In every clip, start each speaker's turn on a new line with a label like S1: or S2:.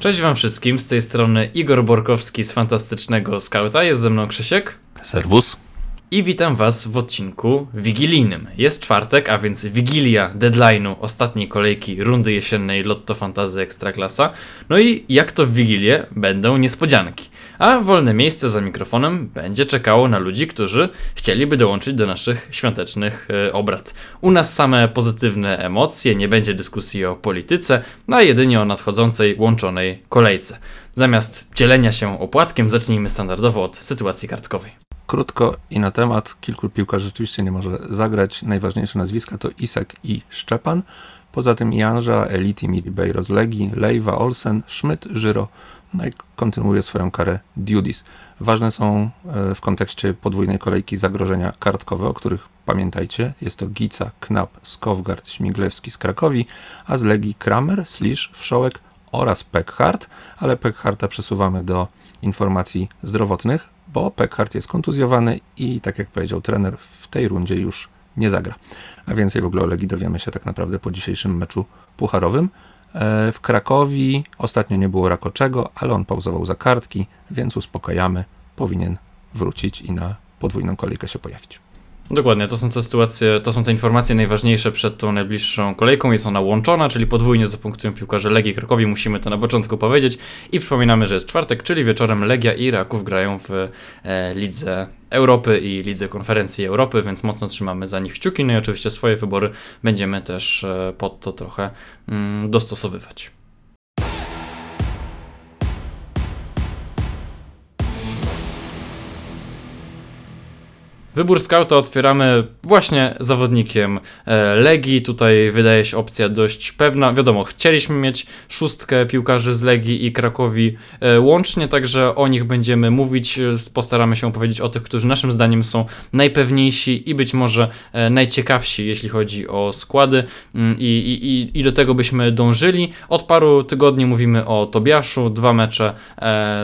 S1: Cześć wam wszystkim, z tej strony Igor Borkowski z Fantastycznego Skauta, jest ze mną Krzysiek.
S2: Serwus.
S1: I witam was w odcinku wigilijnym. Jest czwartek, a więc wigilia deadline'u ostatniej kolejki rundy jesiennej Lotto Fantazy Ekstraklasa. No i jak to w Wigilię, będą niespodzianki. A wolne miejsce za mikrofonem będzie czekało na ludzi, którzy chcieliby dołączyć do naszych świątecznych e, obrad. U nas same pozytywne emocje, nie będzie dyskusji o polityce, no a jedynie o nadchodzącej łączonej kolejce. Zamiast dzielenia się opłatkiem, zacznijmy standardowo od sytuacji kartkowej.
S2: Krótko i na temat. Kilku piłkarzy rzeczywiście nie może zagrać. Najważniejsze nazwiska to Isak i Szczepan. Poza tym Janża, Eliti, Milibeiro z Legii, Lejwa, Olsen, Schmidt, Żyro. No i kontynuuje swoją karę Dudis. Ważne są e, w kontekście podwójnej kolejki zagrożenia kartkowe, o których pamiętajcie. Jest to Gica, Knap, Skowgard, Śmiglewski z Krakowi, a z Legii Kramer, Slisz, Wszołek oraz Peckhardt, ale Peckharta przesuwamy do informacji zdrowotnych bo Peckhart jest kontuzjowany i tak jak powiedział trener, w tej rundzie już nie zagra. A więcej w ogóle o Legii dowiemy się tak naprawdę po dzisiejszym meczu pucharowym. E, w Krakowi ostatnio nie było Rakoczego, ale on pauzował za kartki, więc uspokajamy. Powinien wrócić i na podwójną kolejkę się pojawić.
S1: Dokładnie, to są te sytuacje, to są te informacje najważniejsze przed tą najbliższą kolejką. Jest ona łączona, czyli podwójnie zapunktują piłkarze Legii Krakowi, musimy to na początku powiedzieć. I przypominamy, że jest czwartek, czyli wieczorem Legia i Raków grają w e, Lidze Europy i Lidze Konferencji Europy, więc mocno trzymamy za nich kciuki. No i oczywiście swoje wybory będziemy też e, pod to trochę mm, dostosowywać. Wybór skauta otwieramy właśnie zawodnikiem e, Legii. Tutaj wydaje się opcja dość pewna. Wiadomo, chcieliśmy mieć szóstkę piłkarzy z Legii i Krakowi e, łącznie, także o nich będziemy mówić. E, postaramy się opowiedzieć o tych, którzy naszym zdaniem są najpewniejsi i być może najciekawsi, jeśli chodzi o składy. Mm, I, i, i do tego byśmy dążyli. Od paru tygodni mówimy o Tobiaszu, dwa mecze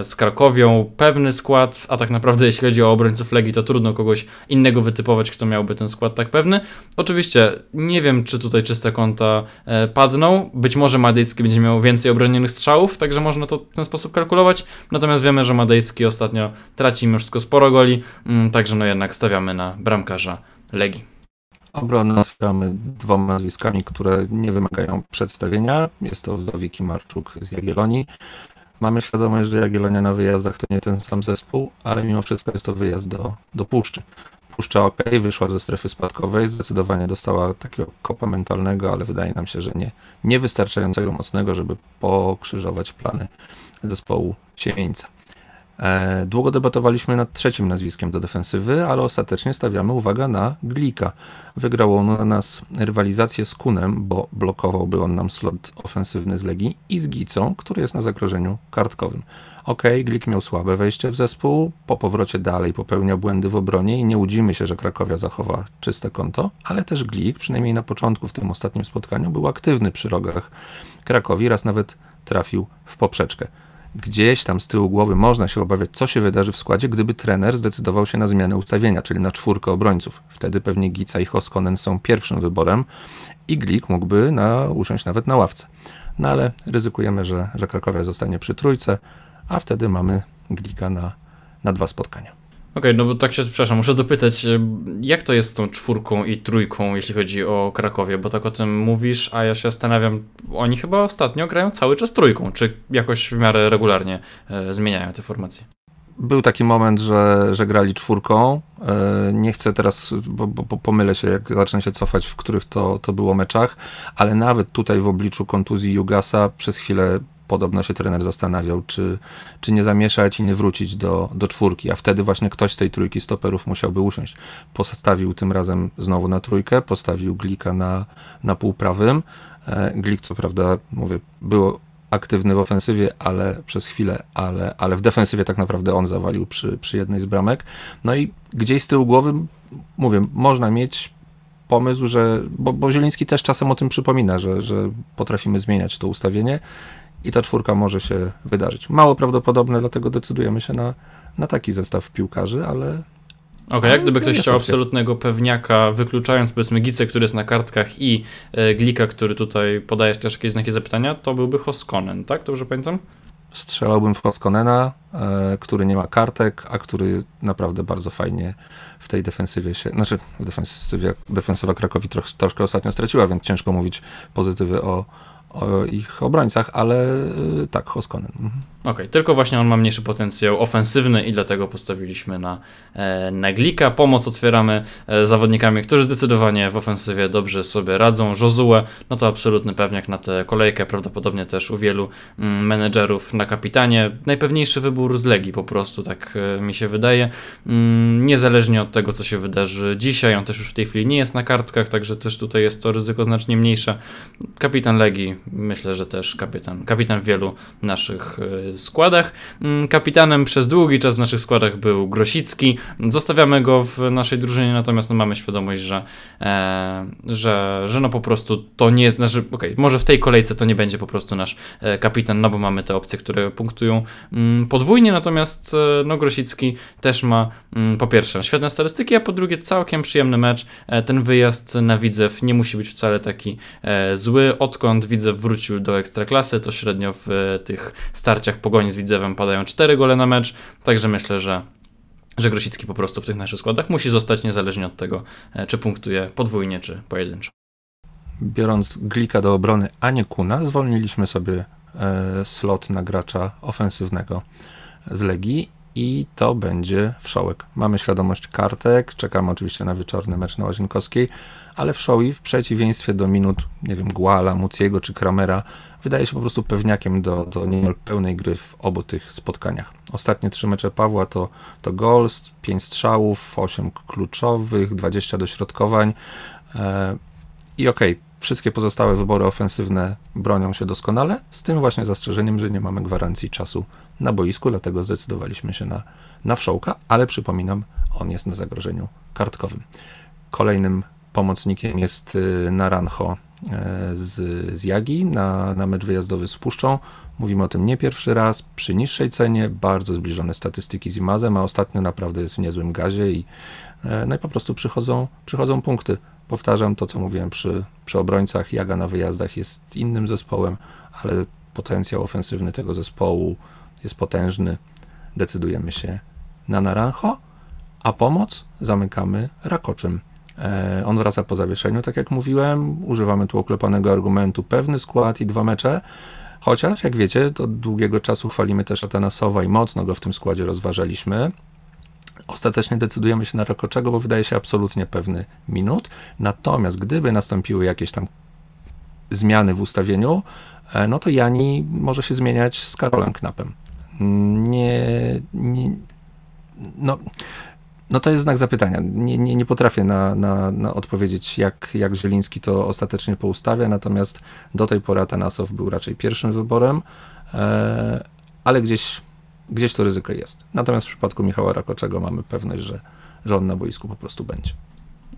S1: z Krakowią, pewny skład, a tak naprawdę jeśli chodzi o obrońców Legii, to trudno kogoś innego wytypować, kto miałby ten skład tak pewny. Oczywiście nie wiem, czy tutaj czyste konta e, padną. Być może Madejski będzie miał więcej obronionych strzałów, także można to w ten sposób kalkulować. Natomiast wiemy, że Madejski ostatnio traci mimo wszystko sporo goli, mm, także no jednak stawiamy na bramkarza Legii.
S2: Obronę otwieramy dwoma nazwiskami, które nie wymagają przedstawienia. Jest to Wdowik Marczuk z Jagiellonii. Mamy świadomość, że Jagiellonia na wyjazdach to nie ten sam zespół, ale mimo wszystko jest to wyjazd do, do Puszczy. Puszcza ok, wyszła ze strefy spadkowej, zdecydowanie dostała takiego kopa mentalnego, ale wydaje nam się, że nie, niewystarczającego mocnego, żeby pokrzyżować plany zespołu Siemieńca. E, długo debatowaliśmy nad trzecim nazwiskiem do defensywy, ale ostatecznie stawiamy uwagę na Glika. Wygrał on na nas rywalizację z Kunem, bo blokowałby on nam slot ofensywny z Legii i z Gicą, który jest na zagrożeniu kartkowym. Ok, Glik miał słabe wejście w zespół, po powrocie dalej popełnia błędy w obronie i nie łudzimy się, że Krakowia zachowa czyste konto, ale też Glik, przynajmniej na początku w tym ostatnim spotkaniu, był aktywny przy rogach Krakowi, raz nawet trafił w poprzeczkę gdzieś tam z tyłu głowy można się obawiać, co się wydarzy w składzie, gdyby trener zdecydował się na zmianę ustawienia, czyli na czwórkę obrońców. Wtedy pewnie Gica i Hoskonen są pierwszym wyborem i Glik mógłby na, usiąść nawet na ławce. No ale ryzykujemy, że, że Krakowia zostanie przy trójce, a wtedy mamy Glika na, na dwa spotkania.
S1: Okay, no bo tak się, przepraszam, muszę dopytać, jak to jest z tą czwórką i trójką, jeśli chodzi o Krakowie, bo tak o tym mówisz, a ja się zastanawiam, oni chyba ostatnio grają cały czas trójką, czy jakoś w miarę regularnie e, zmieniają te formacje?
S2: Był taki moment, że, że grali czwórką. E, nie chcę teraz, bo, bo, pomylę się, jak zacznę się cofać, w których to, to było meczach, ale nawet tutaj w obliczu kontuzji Jugasa przez chwilę podobno się trener zastanawiał, czy, czy nie zamieszać i nie wrócić do, do czwórki, a wtedy właśnie ktoś z tej trójki stoperów musiałby usiąść. Postawił tym razem znowu na trójkę, postawił Glika na, na półprawym. E, Glik, co prawda, mówię, było aktywny w ofensywie, ale przez chwilę, ale, ale w defensywie tak naprawdę on zawalił przy, przy jednej z bramek. No i gdzieś z tyłu głowy, mówię, można mieć pomysł, że, bo, bo Zieliński też czasem o tym przypomina, że, że potrafimy zmieniać to ustawienie i ta czwórka może się wydarzyć. Mało prawdopodobne, dlatego decydujemy się na, na taki zestaw piłkarzy, ale.
S1: Okej, okay, jak gdyby ktoś chciał absolutnego pewniaka, wykluczając powiedzmy Gicę, który jest na kartkach i e, Glika, który tutaj podaje też jakieś znaki zapytania, to byłby Hoskonen, tak? Dobrze pamiętam?
S2: strzelałbym w Hoskonena, e, który nie ma kartek, a który naprawdę bardzo fajnie w tej defensywie się, znaczy w defensywie, defensywa Krakowi troch, troszkę ostatnio straciła, więc ciężko mówić pozytywy o ich obrońcach, ale y, tak, Hoskonen. Mhm.
S1: Okay, tylko właśnie on ma mniejszy potencjał ofensywny i dlatego postawiliśmy na, e, na Glika. Pomoc otwieramy e, zawodnikami, którzy zdecydowanie w ofensywie dobrze sobie radzą. Josue, no to absolutny pewniak na tę kolejkę, prawdopodobnie też u wielu mm, menedżerów na kapitanie. Najpewniejszy wybór z Legii po prostu, tak e, mi się wydaje. Mm, niezależnie od tego, co się wydarzy dzisiaj, on też już w tej chwili nie jest na kartkach, także też tutaj jest to ryzyko znacznie mniejsze. Kapitan Legii, myślę, że też kapitan, kapitan wielu naszych składach. Mm, kapitanem przez długi czas w naszych składach był Grosicki. Zostawiamy go w naszej drużynie, natomiast no, mamy świadomość, że, e, że, że no po prostu to nie jest, znaczy, okay, może w tej kolejce to nie będzie po prostu nasz e, kapitan, no bo mamy te opcje, które punktują mm, podwójnie, natomiast e, no Grosicki też ma mm, po pierwsze świetne statystyki, a po drugie całkiem przyjemny mecz. E, ten wyjazd na Widzew nie musi być wcale taki zły. Odkąd Widzew wrócił do Ekstraklasy, to średnio w tych starciach Pogoni z Widzewem padają 4 gole na mecz, także myślę, że że Grosicki po prostu w tych naszych składach musi zostać niezależnie od tego, e, czy punktuje podwójnie, czy pojedynczo.
S2: Biorąc Glika do obrony, a nie Kuna, zwolniliśmy sobie e, slot na gracza ofensywnego z Legii i to będzie wszołek. Mamy świadomość kartek, czekamy oczywiście na wieczorny mecz na Łazienkowskiej, ale wszoły w przeciwieństwie do minut, nie wiem, Guala, Muciego czy Kramera, wydaje się po prostu pewniakiem do, do niemal pełnej gry w obu tych spotkaniach. Ostatnie trzy mecze Pawła to, to gols, 5 strzałów, 8 kluczowych, 20 dośrodkowań e, i okej, okay, wszystkie pozostałe wybory ofensywne bronią się doskonale, z tym właśnie zastrzeżeniem, że nie mamy gwarancji czasu na boisku, dlatego zdecydowaliśmy się na, na wszołka, ale przypominam, on jest na zagrożeniu kartkowym. Kolejnym pomocnikiem jest y, Naranjo z, z Jagi na, na mecz wyjazdowy z Puszczą. Mówimy o tym nie pierwszy raz, przy niższej cenie, bardzo zbliżone statystyki z Imazem, a ostatnio naprawdę jest w niezłym gazie i, e, no i po prostu przychodzą, przychodzą punkty. Powtarzam to, co mówiłem przy, przy obrońcach. Jaga na wyjazdach jest innym zespołem, ale potencjał ofensywny tego zespołu jest potężny. Decydujemy się na Naranjo, a pomoc zamykamy Rakoczym. E, on wraca po zawieszeniu, tak jak mówiłem. Używamy tu oklepanego argumentu pewny skład i dwa mecze. Chociaż, jak wiecie, od długiego czasu chwalimy też Atanasowa i mocno go w tym składzie rozważaliśmy. Ostatecznie decydujemy się na Rakoczego, bo wydaje się absolutnie pewny minut. Natomiast gdyby nastąpiły jakieś tam zmiany w ustawieniu, e, no to Jani może się zmieniać z Karolem Knapem. Nie, nie no, no to jest znak zapytania. Nie, nie, nie potrafię na, na, na odpowiedzieć, jak, jak Zieliński to ostatecznie poustawia, natomiast do tej pory Atanasow był raczej pierwszym wyborem, e, ale gdzieś, gdzieś to ryzyko jest. Natomiast w przypadku Michała Rakoczego mamy pewność, że, że on na boisku po prostu będzie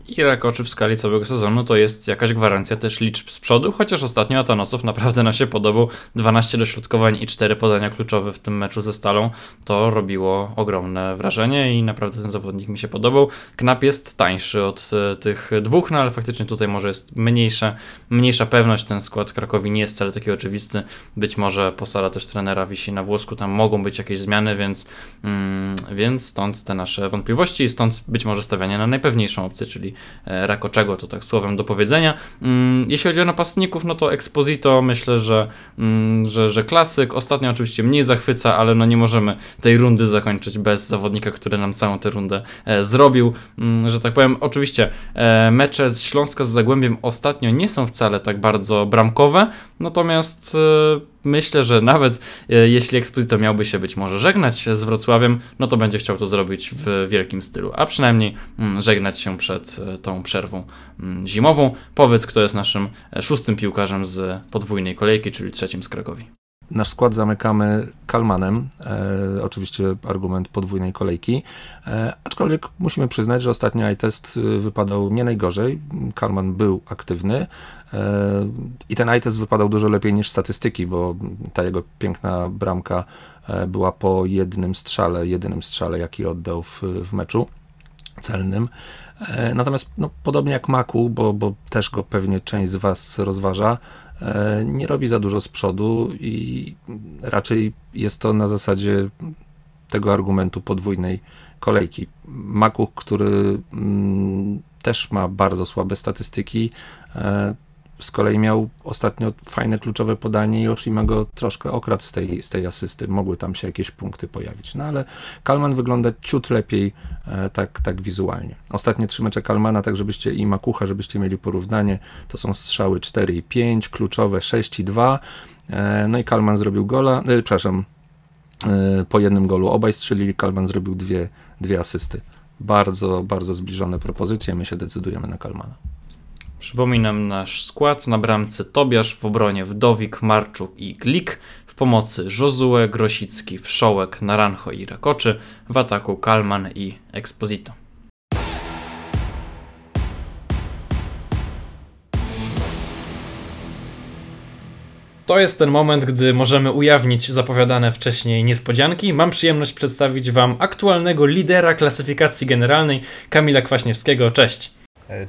S1: i Rakoczy w skali całego sezonu to jest jakaś gwarancja też liczb z przodu, chociaż ostatnio Atanosow naprawdę nam się podobał. 12 dośrodkowań i 4 podania kluczowe w tym meczu ze Stalą. To robiło ogromne wrażenie i naprawdę ten zawodnik mi się podobał. Knap jest tańszy od e, tych dwóch, no ale faktycznie tutaj może jest mniejsza, mniejsza pewność. Ten skład Krakowi nie jest wcale taki oczywisty. Być może posada też trenera wisi na włosku, tam mogą być jakieś zmiany, więc, mm, więc stąd te nasze wątpliwości i stąd być może stawianie na najpewniejszą opcję, czyli Rakoczego, to tak słowem do powiedzenia. Mm, jeśli chodzi o napastników, no to Exposito myślę, że, mm, że, że klasyk. Ostatnio oczywiście mniej zachwyca, ale no nie możemy tej rundy zakończyć bez zawodnika, który nam całą tę rundę e, zrobił, mm, że tak powiem. Oczywiście e, mecze z Śląska z Zagłębiem ostatnio nie są wcale tak bardzo bramkowe, natomiast myślę, że nawet e, jeśli Exposito miałby się być może żegnać z Wrocławiem, no to będzie chciał to zrobić w wielkim stylu, a przynajmniej mm, żegnać się przed e, tą przerwą mm, zimową. Powiedz, kto jest naszym e, szóstym piłkarzem z podwójnej kolejki, czyli trzecim z Krakowi.
S2: Nasz skład zamykamy Kalmanem, e, oczywiście argument podwójnej kolejki, e, aczkolwiek musimy przyznać, że ostatni test wypadał nie najgorzej. Kalman był aktywny i ten test wypadał dużo lepiej niż statystyki, bo ta jego piękna bramka e, była po jednym strzale, jedynym strzale, jaki oddał w, w meczu celnym. E, natomiast no, podobnie jak Maku, bo, bo też go pewnie część z Was rozważa, e, nie robi za dużo z przodu i raczej jest to na zasadzie tego argumentu podwójnej kolejki. Makuch, który mm, też ma bardzo słabe statystyki, z kolei miał ostatnio fajne kluczowe podanie i Oshima go troszkę okradł z tej, z tej asysty. Mogły tam się jakieś punkty pojawić. No ale Kalman wygląda ciut lepiej e, tak, tak wizualnie. Ostatnie trzy mecze Kalmana, tak żebyście i Makucha, żebyście mieli porównanie, to są strzały 4 i 5, kluczowe 6 i 2. E, no i Kalman zrobił gola, e, przepraszam, e, po jednym golu obaj strzelili, Kalman zrobił dwie, dwie asysty. Bardzo, bardzo zbliżone propozycje, my się decydujemy na Kalmana.
S1: Przypominam nasz skład na bramce Tobiasz, w obronie Wdowik, Marczuk i Glik, w pomocy Josue, Grosicki, Wszołek, Naranjo i Rakoczy, w ataku Kalman i Exposito. To jest ten moment, gdy możemy ujawnić zapowiadane wcześniej niespodzianki. Mam przyjemność przedstawić Wam aktualnego lidera klasyfikacji generalnej, Kamila Kwaśniewskiego. Cześć!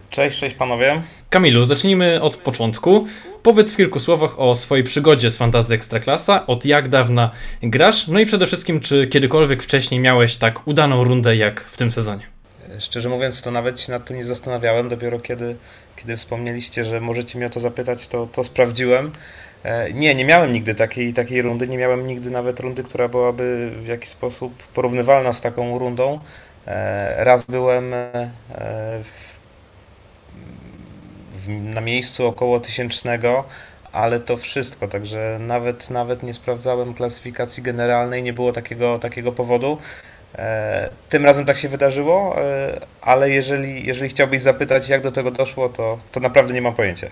S3: Cześć, cześć panowie.
S1: Kamilu, zacznijmy od początku. Powiedz w kilku słowach o swojej przygodzie z Fantasy Ekstraklasa, od jak dawna grasz, no i przede wszystkim, czy kiedykolwiek wcześniej miałeś tak udaną rundę jak w tym sezonie?
S3: Szczerze mówiąc, to nawet się nad tym nie zastanawiałem. Dopiero kiedy, kiedy wspomnieliście, że możecie mnie o to zapytać, to, to sprawdziłem. E, nie, nie miałem nigdy takiej, takiej rundy. Nie miałem nigdy nawet rundy, która byłaby w jakiś sposób porównywalna z taką rundą. E, raz byłem e, w na miejscu około tysięcznego, ale to wszystko, także nawet, nawet nie sprawdzałem klasyfikacji generalnej, nie było takiego, takiego powodu. E, tym razem tak się wydarzyło, e, ale jeżeli, jeżeli chciałbyś zapytać, jak do tego doszło, to, to naprawdę nie mam pojęcia.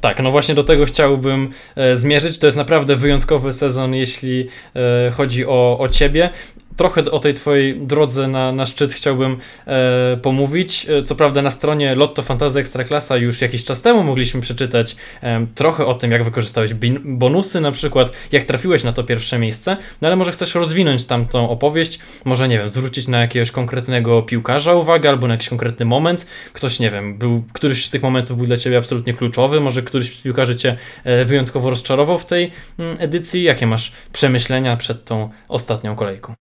S1: Tak, no właśnie do tego chciałbym e, zmierzyć. To jest naprawdę wyjątkowy sezon, jeśli e, chodzi o, o ciebie trochę o tej twojej drodze na, na szczyt chciałbym e, pomówić. E, co prawda na stronie Lotto Fantasy Ekstraklasa już jakiś czas temu mogliśmy przeczytać e, trochę o tym, jak wykorzystałeś bonusy na przykład, jak trafiłeś na to pierwsze miejsce, no ale może chcesz rozwinąć tamtą opowieść, może nie wiem, zwrócić na jakiegoś konkretnego piłkarza uwagę albo na jakiś konkretny moment. Ktoś, nie wiem, był, któryś z tych momentów był dla ciebie absolutnie kluczowy, może któryś z piłkarzy cię e, wyjątkowo rozczarował w tej mm, edycji. Jakie masz przemyślenia przed tą ostatnią kolejką?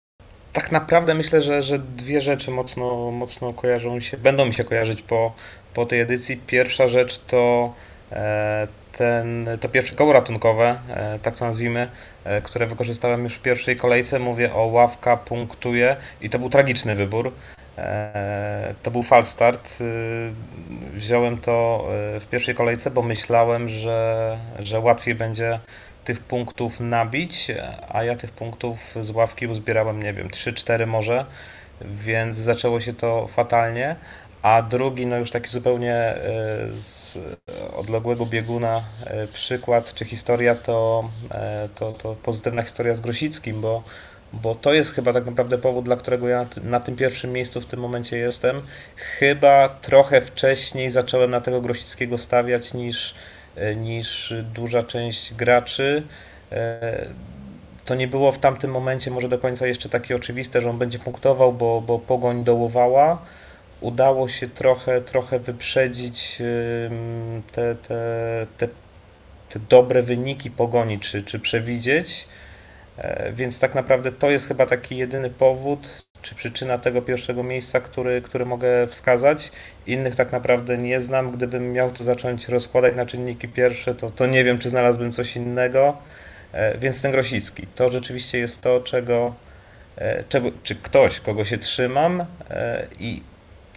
S3: Tak naprawdę myślę, że, że dwie rzeczy mocno, mocno kojarzą się, będą mi się kojarzyć po, po tej edycji. Pierwsza rzecz to e, ten, to pierwsze koło ratunkowe, e, tak to nazwijmy, e, które wykorzystałem już w pierwszej kolejce. Mówię o ławka punktuje i to był tragiczny wybór. To był false start. Wziąłem to w pierwszej kolejce, bo myślałem, że, że łatwiej będzie tych punktów nabić, a ja tych punktów z ławki uzbierałem, nie wiem, 3-4 może, więc zaczęło się to fatalnie. A drugi, no już taki zupełnie e, z odległego bieguna e, przykład czy historia, to, e, to, to pozytywna historia z Grosickim, bo, bo to jest chyba tak naprawdę powód, dla którego ja na tym pierwszym miejscu w tym momencie jestem. Chyba trochę wcześniej zacząłem na tego Grosickiego stawiać niż, niż duża część graczy. E, to nie było w tamtym momencie może do końca jeszcze takie oczywiste, że on będzie punktował, bo, bo pogoń dołowała. Udało się trochę, trochę wyprzedzić te, te, te, te dobre wyniki pogoni, czy, czy przewidzieć. E, więc tak naprawdę to jest chyba taki jedyny powód, czy przyczyna tego pierwszego miejsca, który, który mogę wskazać. Innych tak naprawdę nie znam. Gdybym miał to zacząć rozkładać na czynniki pierwsze, to, to nie wiem, czy znalazłbym coś innego. E, więc ten Grosicki, to rzeczywiście jest to, czego, e, czego czy ktoś, kogo się trzymam e, i,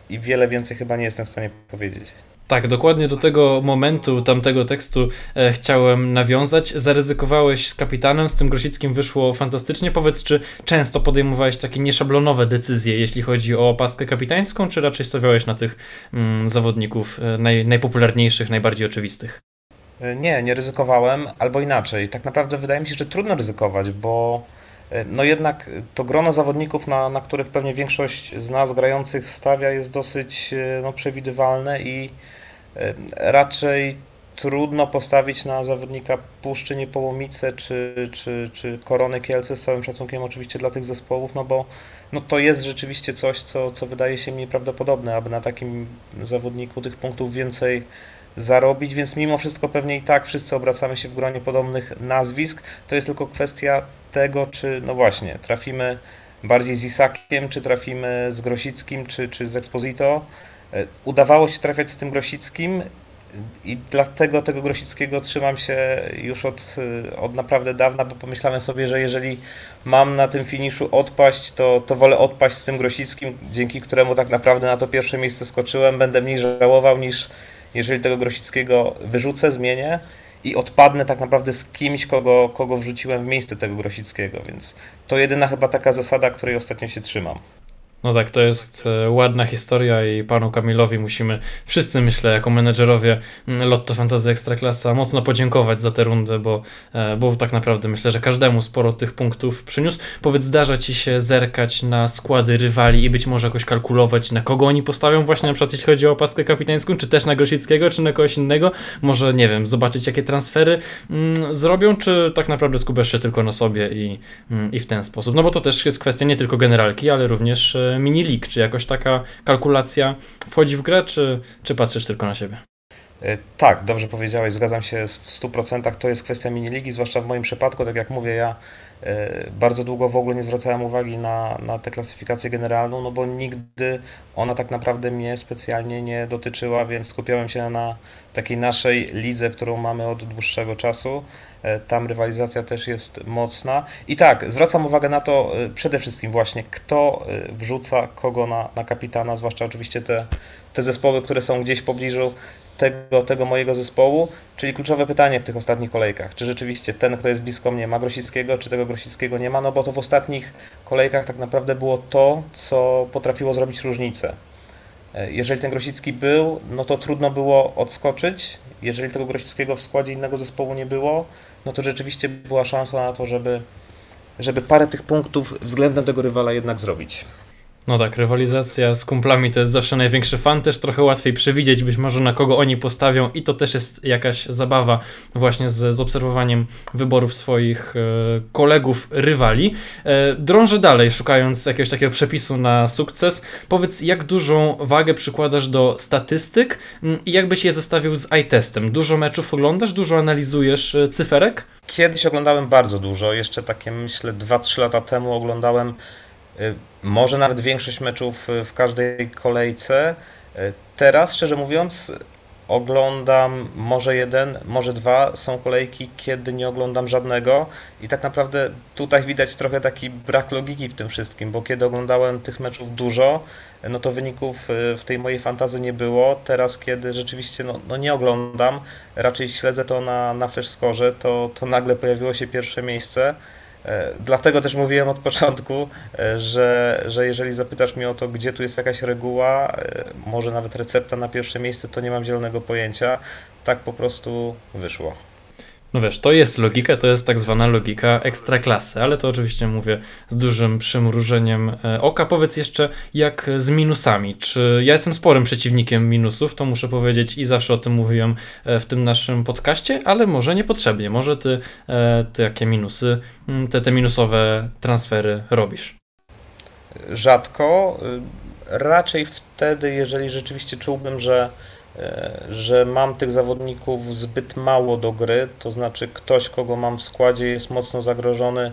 S3: i wiele więcej chyba nie jestem w stanie powiedzieć.
S1: Tak, dokładnie do tego momentu tamtego tekstu e, chciałem nawiązać. Zaryzykowałeś z kapitanem, z tym Grosickim wyszło fantastycznie. Powiedz, czy często podejmowałeś takie nieszablonowe decyzje, jeśli chodzi o opaskę kapitańską, czy raczej stawiałeś na tych mm, zawodników e, naj, najpopularniejszych, najbardziej oczywistych?
S3: E, nie, nie ryzykowałem, albo inaczej. Tak naprawdę wydaje mi się, że trudno ryzykować, bo no jednak to grono zawodników, na, na których pewnie większość z nas grających stawia, jest dosyć no, przewidywalne i raczej trudno postawić na zawodnika Puszczy Niepołomice czy, czy, czy Korony Kielce, z całym szacunkiem oczywiście dla tych zespołów, no bo no to jest rzeczywiście coś, co, co wydaje się mi nieprawdopodobne, aby na takim zawodniku tych punktów więcej zarobić, więc mimo wszystko pewnie i tak wszyscy obracamy się w gronie podobnych nazwisk. To jest tylko kwestia tego, czy no właśnie, trafimy bardziej z Isakiem, czy trafimy z Grosickim, czy, czy z Exposito. E, udawało się trafiać z tym Grosickim i dlatego tego Grosickiego trzymam się już od, od naprawdę dawna, bo pomyślałem sobie, że jeżeli mam na tym finiszu odpaść, to, to wolę odpaść z tym Grosickim, dzięki któremu tak naprawdę na to pierwsze miejsce skoczyłem. Będę mniej żałował niż jeżeli tego Grosickiego wyrzucę, zmienię i odpadnę tak naprawdę z kimś, kogo, kogo wrzuciłem w miejsce tego Grosickiego, więc to jedyna chyba taka zasada, której ostatnio się trzymam.
S1: No tak, to jest e, ładna historia i panu Kamilowi musimy wszyscy, myślę, jako menedżerowie mm, Lotto Fantasy Ekstraklasa mocno podziękować za tę rundę, bo, e, bo tak naprawdę myślę, że każdemu sporo tych punktów przyniósł. Powiedz, zdarza ci się zerkać na składy rywali i być może jakoś kalkulować, na kogo oni postawią właśnie na przykład jeśli chodzi o opaskę kapitańską, czy też na Grosickiego, czy na kogoś innego? Może, nie wiem, zobaczyć jakie transfery mm, zrobią, czy tak naprawdę skupiasz się tylko na sobie i, mm, i w ten sposób? No bo to też jest kwestia nie tylko generalki, ale również e, mini league? Czy jakoś taka kalkulacja wchodzi w grę, czy, czy patrzysz tylko na siebie?
S3: E, tak, dobrze powiedziałeś, zgadzam się w 100%. To jest kwestia miniligi, zwłaszcza w moim przypadku. Tak jak mówię, ja e, bardzo długo w ogóle nie zwracałem uwagi na, na tę klasyfikację generalną, no bo nigdy ona tak naprawdę mnie specjalnie nie dotyczyła, więc skupiałem się na takiej naszej lidze, którą mamy od dłuższego czasu. E, tam rywalizacja też jest mocna. I tak, zwracam uwagę na to przede wszystkim właśnie, kto wrzuca kogo na, na kapitana, zwłaszcza oczywiście te, te zespoły, które są gdzieś w pobliżu tego, tego mojego zespołu, czyli kluczowe pytanie w tych ostatnich kolejkach, czy rzeczywiście ten, kto jest blisko mnie ma Grosickiego, czy tego Grosickiego nie ma, no bo to w ostatnich kolejkach tak naprawdę było to, co potrafiło zrobić różnicę. E, jeżeli ten Grosicki był, no to trudno było odskoczyć. Jeżeli tego Grosickiego w składzie innego zespołu nie było, no to rzeczywiście była szansa na to, żeby, żeby parę tych punktów względem tego rywala jednak zrobić.
S1: No tak, rywalizacja z kumplami to jest zawsze największy fan, też trochę łatwiej przewidzieć być może na kogo oni postawią i to też jest jakaś zabawa właśnie z, z obserwowaniem wyborów swoich e, kolegów, rywali. E, drążę dalej, szukając jakiegoś takiego przepisu na sukces. Powiedz, jak dużą wagę przykładasz do statystyk mm, i jakbyś je zestawił z iTestem? Dużo meczów oglądasz, dużo analizujesz e, cyferek?
S3: Kiedyś oglądałem bardzo dużo, jeszcze takie myślę 2-3 lata temu oglądałem może nawet większość meczów y, w każdej kolejce. Y, teraz, szczerze mówiąc, oglądam może jeden, może dwa. Są kolejki, kiedy nie oglądam żadnego, i tak naprawdę tutaj widać trochę taki brak logiki w tym wszystkim, bo kiedy oglądałem tych meczów dużo, no to wyników w tej mojej fantazji nie było. Teraz, kiedy rzeczywiście no, no nie oglądam, raczej śledzę to na, na flash score, to, to nagle pojawiło się pierwsze miejsce. E, dlatego też mówiłem od początku, e, że, że jeżeli zapytasz mnie o to, gdzie tu jest jakaś reguła, e, może nawet recepta na pierwsze miejsce, to nie mam zielonego pojęcia. Tak po prostu wyszło.
S1: No wiesz, to jest logika, to jest tak zwana logika ekstraklasy, ale to oczywiście mówię z dużym przymrużeniem e, oka. Powiedz jeszcze, jak z minusami. Czy ja jestem sporym przeciwnikiem minusów, to muszę powiedzieć i zawsze o tym mówiłem e, w tym naszym podcaście, ale może niepotrzebnie. Może ty, e, ty jakie minusy, te, te minusowe transfery robisz?
S3: Rzadko. Raczej wtedy, jeżeli rzeczywiście czułbym, że że mam tych zawodników zbyt mało do gry, to znaczy ktoś, kogo mam w składzie jest mocno zagrożony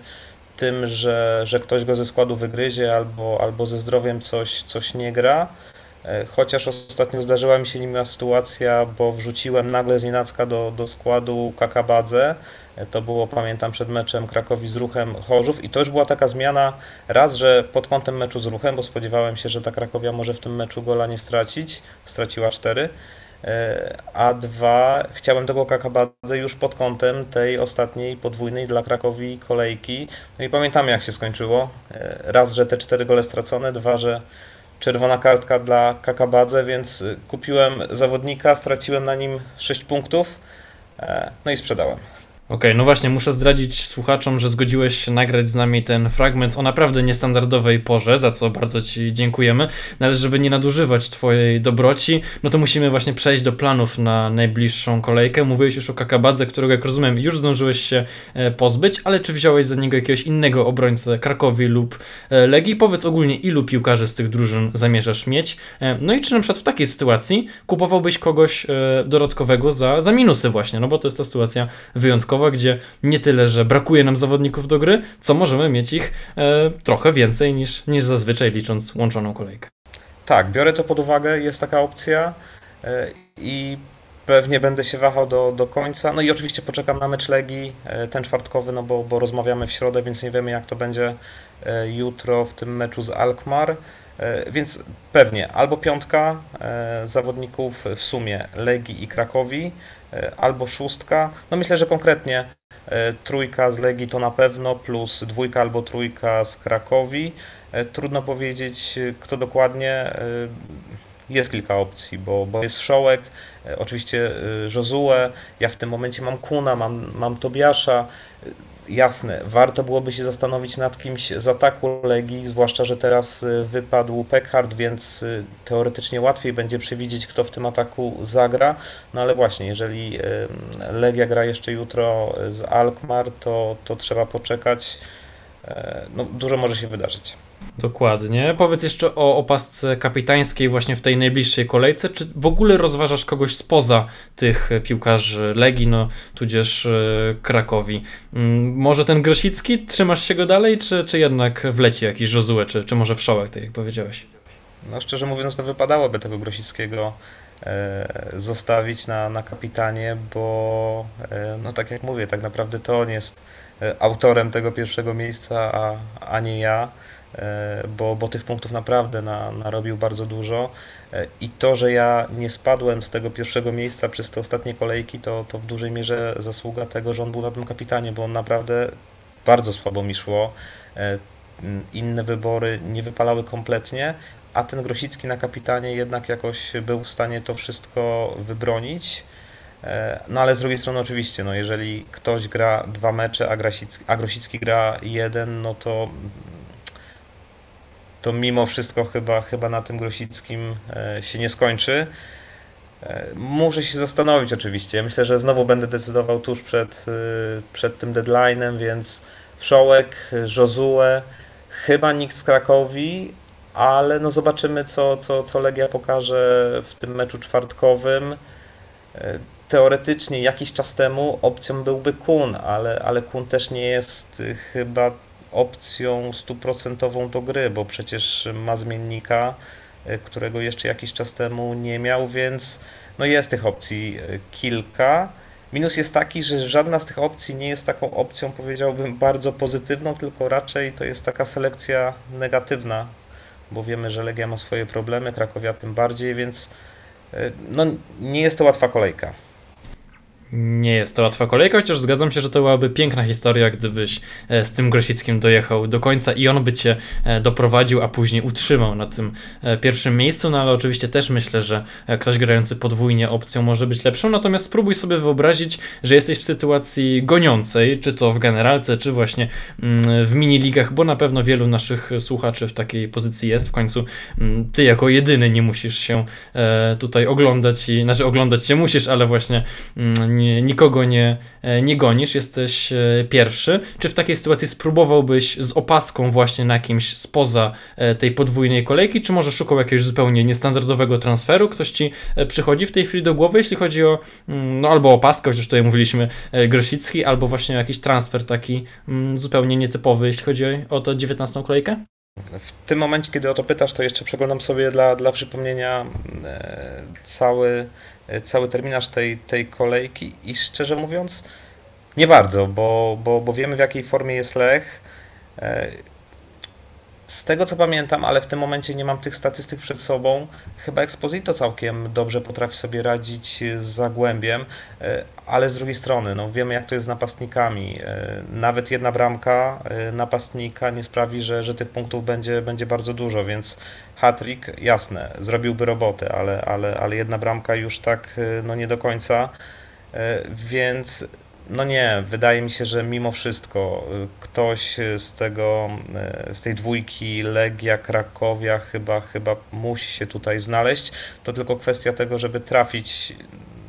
S3: tym, że, że ktoś go ze składu wygryzie albo, albo ze zdrowiem coś, coś nie gra. E, chociaż ostatnio zdarzyła mi się niemiła sytuacja, bo wrzuciłem nagle z nienacka do, do składu Kakabadze. E, to było, pamiętam, przed meczem Krakowi z Ruchem Chorzów i to już była taka zmiana, raz, że pod kątem meczu z Ruchem, bo spodziewałem się, że ta Krakowia może w tym meczu gola nie stracić, straciła 4, e, a dwa, chciałem tego Kakabadze już pod kątem tej ostatniej podwójnej dla Krakowi kolejki. No i pamiętamy jak się skończyło. Raz, że te cztery gole stracone, dwa, że czerwona kartka dla Kakabadze, więc y, kupiłem zawodnika, straciłem na nim 6 punktów, e, no i sprzedałem.
S1: Okej, no właśnie, muszę zdradzić słuchaczom, że zgodziłeś się nagrać z nami ten fragment o naprawdę niestandardowej porze, za co bardzo Ci dziękujemy. No ale żeby nie nadużywać Twojej dobroci, no to musimy właśnie przejść do planów na najbliższą kolejkę. Mówiłeś już o Kakabadze, którego jak rozumiem już zdążyłeś się e, pozbyć, ale czy wziąłeś za niego jakiegoś innego obrońcę Krakowi lub e, Legii? Powiedz ogólnie, ilu piłkarzy z tych drużyn zamierzasz mieć? E, No i czy na przykład w takiej sytuacji kupowałbyś kogoś dodatkowego za, za minusy właśnie, no bo to jest ta sytuacja wyjątkowa, gdzie nie tyle, że brakuje nam zawodników do gry, co możemy mieć ich e, trochę więcej niż, niż zazwyczaj licząc łączoną kolejkę.
S3: Tak, biorę to pod uwagę, jest taka opcja e, i pewnie będę się wahał do, do końca. No i oczywiście poczekam na mecz Legii, e, ten czwartkowy, no bo, bo rozmawiamy w środę, więc nie wiemy jak to będzie e, jutro w tym meczu z Alkmaar. E, Więc pewnie albo piątka e, zawodników w sumie Legii i Krakowi, e, albo szóstka. No myślę, że konkretnie trójka z Legii to na pewno, plus dwójka albo trójka z Krakowi. Trudno powiedzieć, kto dokładnie. Jest kilka opcji, bo, bo jest Wszołek, e, oczywiście Josue, ja w tym momencie mam Kuna, mam, mam Tobiasza. Jasne, warto byłoby się zastanowić nad kimś z ataku Legii, zwłaszcza, że teraz e, wypadł Pekhard, więc e, teoretycznie łatwiej będzie przewidzieć, kto w tym ataku zagra. No ale właśnie, jeżeli Legia gra jeszcze jutro e, z Alkmaar, to, to trzeba poczekać. E, No, dużo może się wydarzyć.
S1: Dokładnie. Powiedz jeszcze o opasce kapitańskiej właśnie w tej najbliższej kolejce. Czy w ogóle rozważasz kogoś spoza tych piłkarzy Legii, no tudzież e, Krakowi? Mm, Może ten Grosicki? Trzymasz się go dalej, czy, czy jednak wleci jakiś Josue, czy, czy może Wszołek, tak jak powiedziałeś?
S3: No szczerze mówiąc, to wypadałoby tego Grosickiego e, zostawić na, na kapitanie, bo e, no tak jak mówię, tak naprawdę to on jest autorem tego pierwszego miejsca, a, a nie ja, bo, bo tych punktów naprawdę na, narobił bardzo dużo e, i to, że ja nie spadłem z tego pierwszego miejsca przez te ostatnie kolejki, to, to w dużej mierze zasługa tego, że on był na tym kapitanie, bo on naprawdę bardzo słabo mi szło. E, Inne wybory nie wypalały kompletnie, a ten Grosicki na kapitanie jednak jakoś był w stanie to wszystko wybronić. E, No ale z drugiej strony oczywiście, no jeżeli ktoś gra dwa mecze, a Grosicki, a Grosicki gra jeden, no to to mimo wszystko chyba, chyba na tym Grosickim e, się nie skończy. E, Muszę się zastanowić oczywiście. Ja Myślę, że znowu będę decydował tuż przed, e, przed tym deadline'em, więc Wszołek, Josue, chyba nikt z Krakowi, ale no zobaczymy, co, co, co Legia pokaże w tym meczu czwartkowym. Teoretycznie jakiś czas temu opcją byłby Kun, ale, ale Kun też nie jest chyba opcją stuprocentową do gry, bo przecież ma zmiennika, y, którego jeszcze jakiś czas temu nie miał, więc no jest tych opcji y, kilka. Minus jest taki, że żadna z tych opcji nie jest taką opcją, powiedziałbym, bardzo pozytywną, tylko raczej to jest taka selekcja negatywna, bo wiemy, że Legia ma swoje problemy, Krakowia tym bardziej, więc y, no, nie jest to łatwa kolejka.
S1: Nie jest to łatwa kolejka, chociaż zgadzam się, że to byłaby piękna historia, gdybyś e, z tym Grosickim dojechał do końca i on by cię e, doprowadził, a później utrzymał na tym e, pierwszym miejscu, no ale oczywiście też myślę, że ktoś grający podwójnie opcją może być lepszą, natomiast spróbuj sobie wyobrazić, że jesteś w sytuacji goniącej, czy to w generalce, czy właśnie mm, w mini-ligach, bo na pewno wielu naszych słuchaczy w takiej pozycji jest, w końcu mm, ty jako jedyny nie musisz się tutaj oglądać i, znaczy oglądać się musisz, ale właśnie mm, nikogo nie, e, nie gonisz, jesteś e, pierwszy. Czy w takiej sytuacji spróbowałbyś z opaską właśnie na kimś spoza e, tej podwójnej kolejki, czy może szukał jakiegoś zupełnie niestandardowego transferu? Ktoś ci przychodzi w tej chwili do głowy, jeśli chodzi o mm, no albo opaskę, chociaż tutaj mówiliśmy Grosicki, albo właśnie jakiś transfer taki mm, zupełnie nietypowy, jeśli chodzi o, tę 19 kolejkę?
S3: W tym momencie, kiedy o to pytasz, to jeszcze przeglądam sobie dla, dla przypomnienia e, cały, cały terminarz tej, tej kolejki i szczerze mówiąc, nie bardzo, bo, bo, bo wiemy w jakiej formie jest Lech. E, Z tego co pamiętam, ale w tym momencie nie mam tych statystyk przed sobą, chyba Exposito całkiem dobrze potrafi sobie radzić z Zagłębiem, e, ale z drugiej strony, no wiemy jak to jest z napastnikami. E, Nawet jedna bramka e, napastnika nie sprawi, że, że tych punktów będzie, będzie bardzo dużo, więc hat-trick, jasne, zrobiłby robotę, ale, ale, ale jedna bramka już tak e, no nie do końca. E, Więc no nie, wydaje mi się, że mimo wszystko y, ktoś z tego, y, z tej dwójki Legia, Krakowia chyba, chyba musi się tutaj znaleźć. To tylko kwestia tego, żeby trafić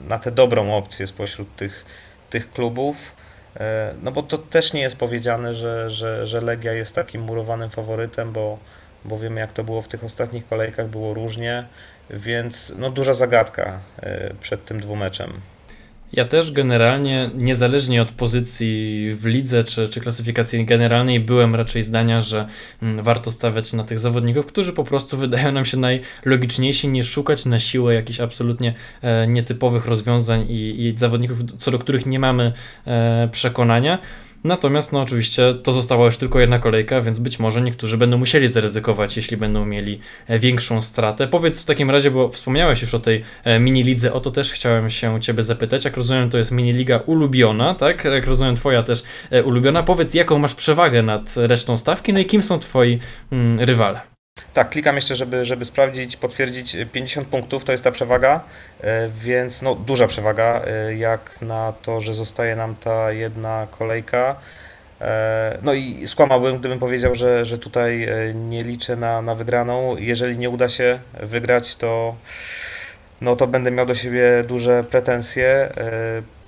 S3: na tę dobrą opcję spośród tych, tych klubów. Y, No bo to też nie jest powiedziane, że, że, że Legia jest takim murowanym faworytem, bo, bo wiemy jak to było w tych ostatnich kolejkach, było różnie, więc no duża zagadka przed tym dwumeczem.
S1: Ja też generalnie, niezależnie od pozycji w lidze czy, czy klasyfikacji generalnej, byłem raczej zdania, że mm, warto stawiać na tych zawodników, którzy po prostu wydają nam się najlogiczniejsi, nie szukać na siłę jakichś absolutnie e, nietypowych rozwiązań i, i zawodników, co do których nie mamy e, przekonania. Natomiast, no oczywiście, to została już tylko jedna kolejka, więc być może niektórzy będą musieli zaryzykować, jeśli będą mieli e, większą stratę. Powiedz w takim razie, bo wspomniałeś już o tej e, mini-lidze, o to też chciałem się Ciebie zapytać. Jak rozumiem, to jest mini-liga ulubiona, tak? Jak rozumiem, Twoja też e, ulubiona. Powiedz, jaką masz przewagę nad resztą stawki, no i kim są Twoi mm, rywale?
S3: Tak, klikam jeszcze, żeby, żeby sprawdzić, potwierdzić. 50 punktów to jest ta przewaga, e, więc no, duża przewaga, e, jak na to, że zostaje nam ta jedna kolejka. E, No i skłamałbym, gdybym powiedział, że, że tutaj nie liczę na, na wygraną. Jeżeli nie uda się wygrać, to, no, to będę miał do siebie duże pretensje.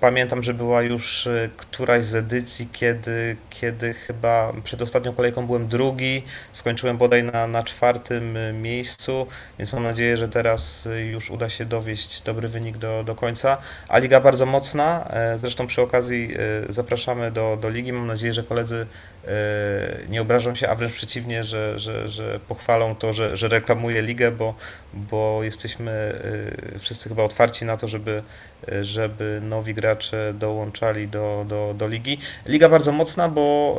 S3: Pamiętam, że była już e, któraś z edycji, kiedy, kiedy chyba przed ostatnią kolejką byłem drugi, skończyłem bodaj na, na czwartym e, miejscu, więc mam nadzieję, że teraz e, już uda się dowieść dobry wynik do, do końca. A liga bardzo mocna, e, zresztą przy okazji e, zapraszamy do, do ligi. Mam nadzieję, że koledzy e, nie obrażą się, a wręcz przeciwnie, że, że, że pochwalą to, że, że reklamuję ligę, bo, bo jesteśmy wszyscy chyba otwarci na to, żeby, żeby nowi gracze dołączali do, do, do ligi. Liga bardzo mocna, bo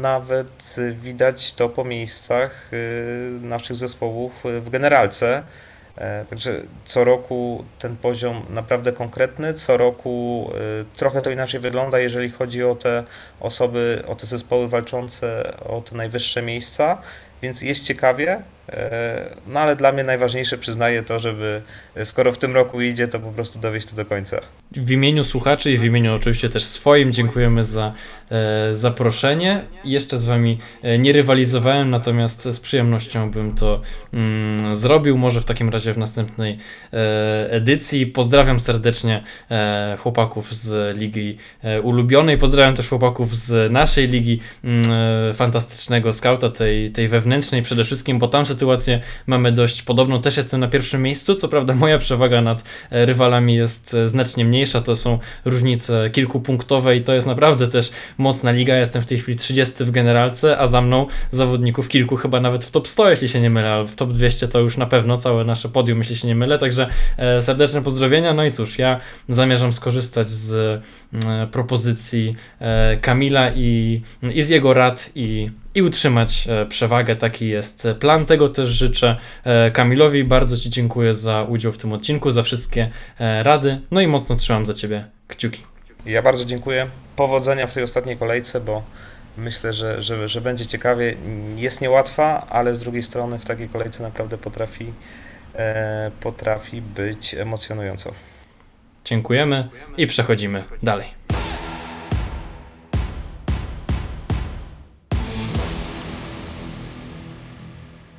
S3: nawet widać to po miejscach y, naszych zespołów w generalce. E, Także co roku ten poziom naprawdę konkretny, co roku y, trochę to inaczej wygląda, jeżeli chodzi o te osoby, o te zespoły walczące o te najwyższe miejsca, więc jest ciekawie, no ale dla mnie najważniejsze przyznaję to, żeby e, skoro w tym roku idzie, to po prostu dowieść to do końca.
S1: W imieniu słuchaczy i w imieniu oczywiście też swoim dziękujemy za e, zaproszenie. Jeszcze z Wami e, nie rywalizowałem, natomiast z przyjemnością bym to mm, zrobił. Może w takim razie w następnej e, edycji. Pozdrawiam serdecznie e, chłopaków z Ligi e, Ulubionej. Pozdrawiam też chłopaków z naszej Ligi mm, e, Fantastycznego Skauta, tej, tej wewnętrznej przede wszystkim, bo tam sytuację mamy dość podobną. Też jestem na pierwszym miejscu. Co prawda moja przewaga nad e, rywalami jest e, znacznie mniejsza, to są różnice kilkupunktowe i to jest naprawdę też mocna liga. Jestem w tej chwili 30 w generalce, a za mną zawodników kilku, chyba nawet w top 100, jeśli się nie mylę, w top 200 to już na pewno całe nasze podium, jeśli się nie mylę. Także e, serdeczne pozdrowienia. No i cóż, ja zamierzam skorzystać z propozycji Kamila i, i z jego rad i i utrzymać e, przewagę. Taki jest plan. Tego też życzę e, Kamilowi. Bardzo Ci dziękuję za udział w tym odcinku, za wszystkie e, rady. No i mocno trzymam za Ciebie kciuki.
S3: Ja bardzo dziękuję. Powodzenia w tej ostatniej kolejce, bo myślę, że, że, że będzie ciekawie. Jest niełatwa, ale z drugiej strony w takiej kolejce naprawdę potrafi, e, potrafi być emocjonująco.
S1: Dziękujemy i przechodzimy dalej.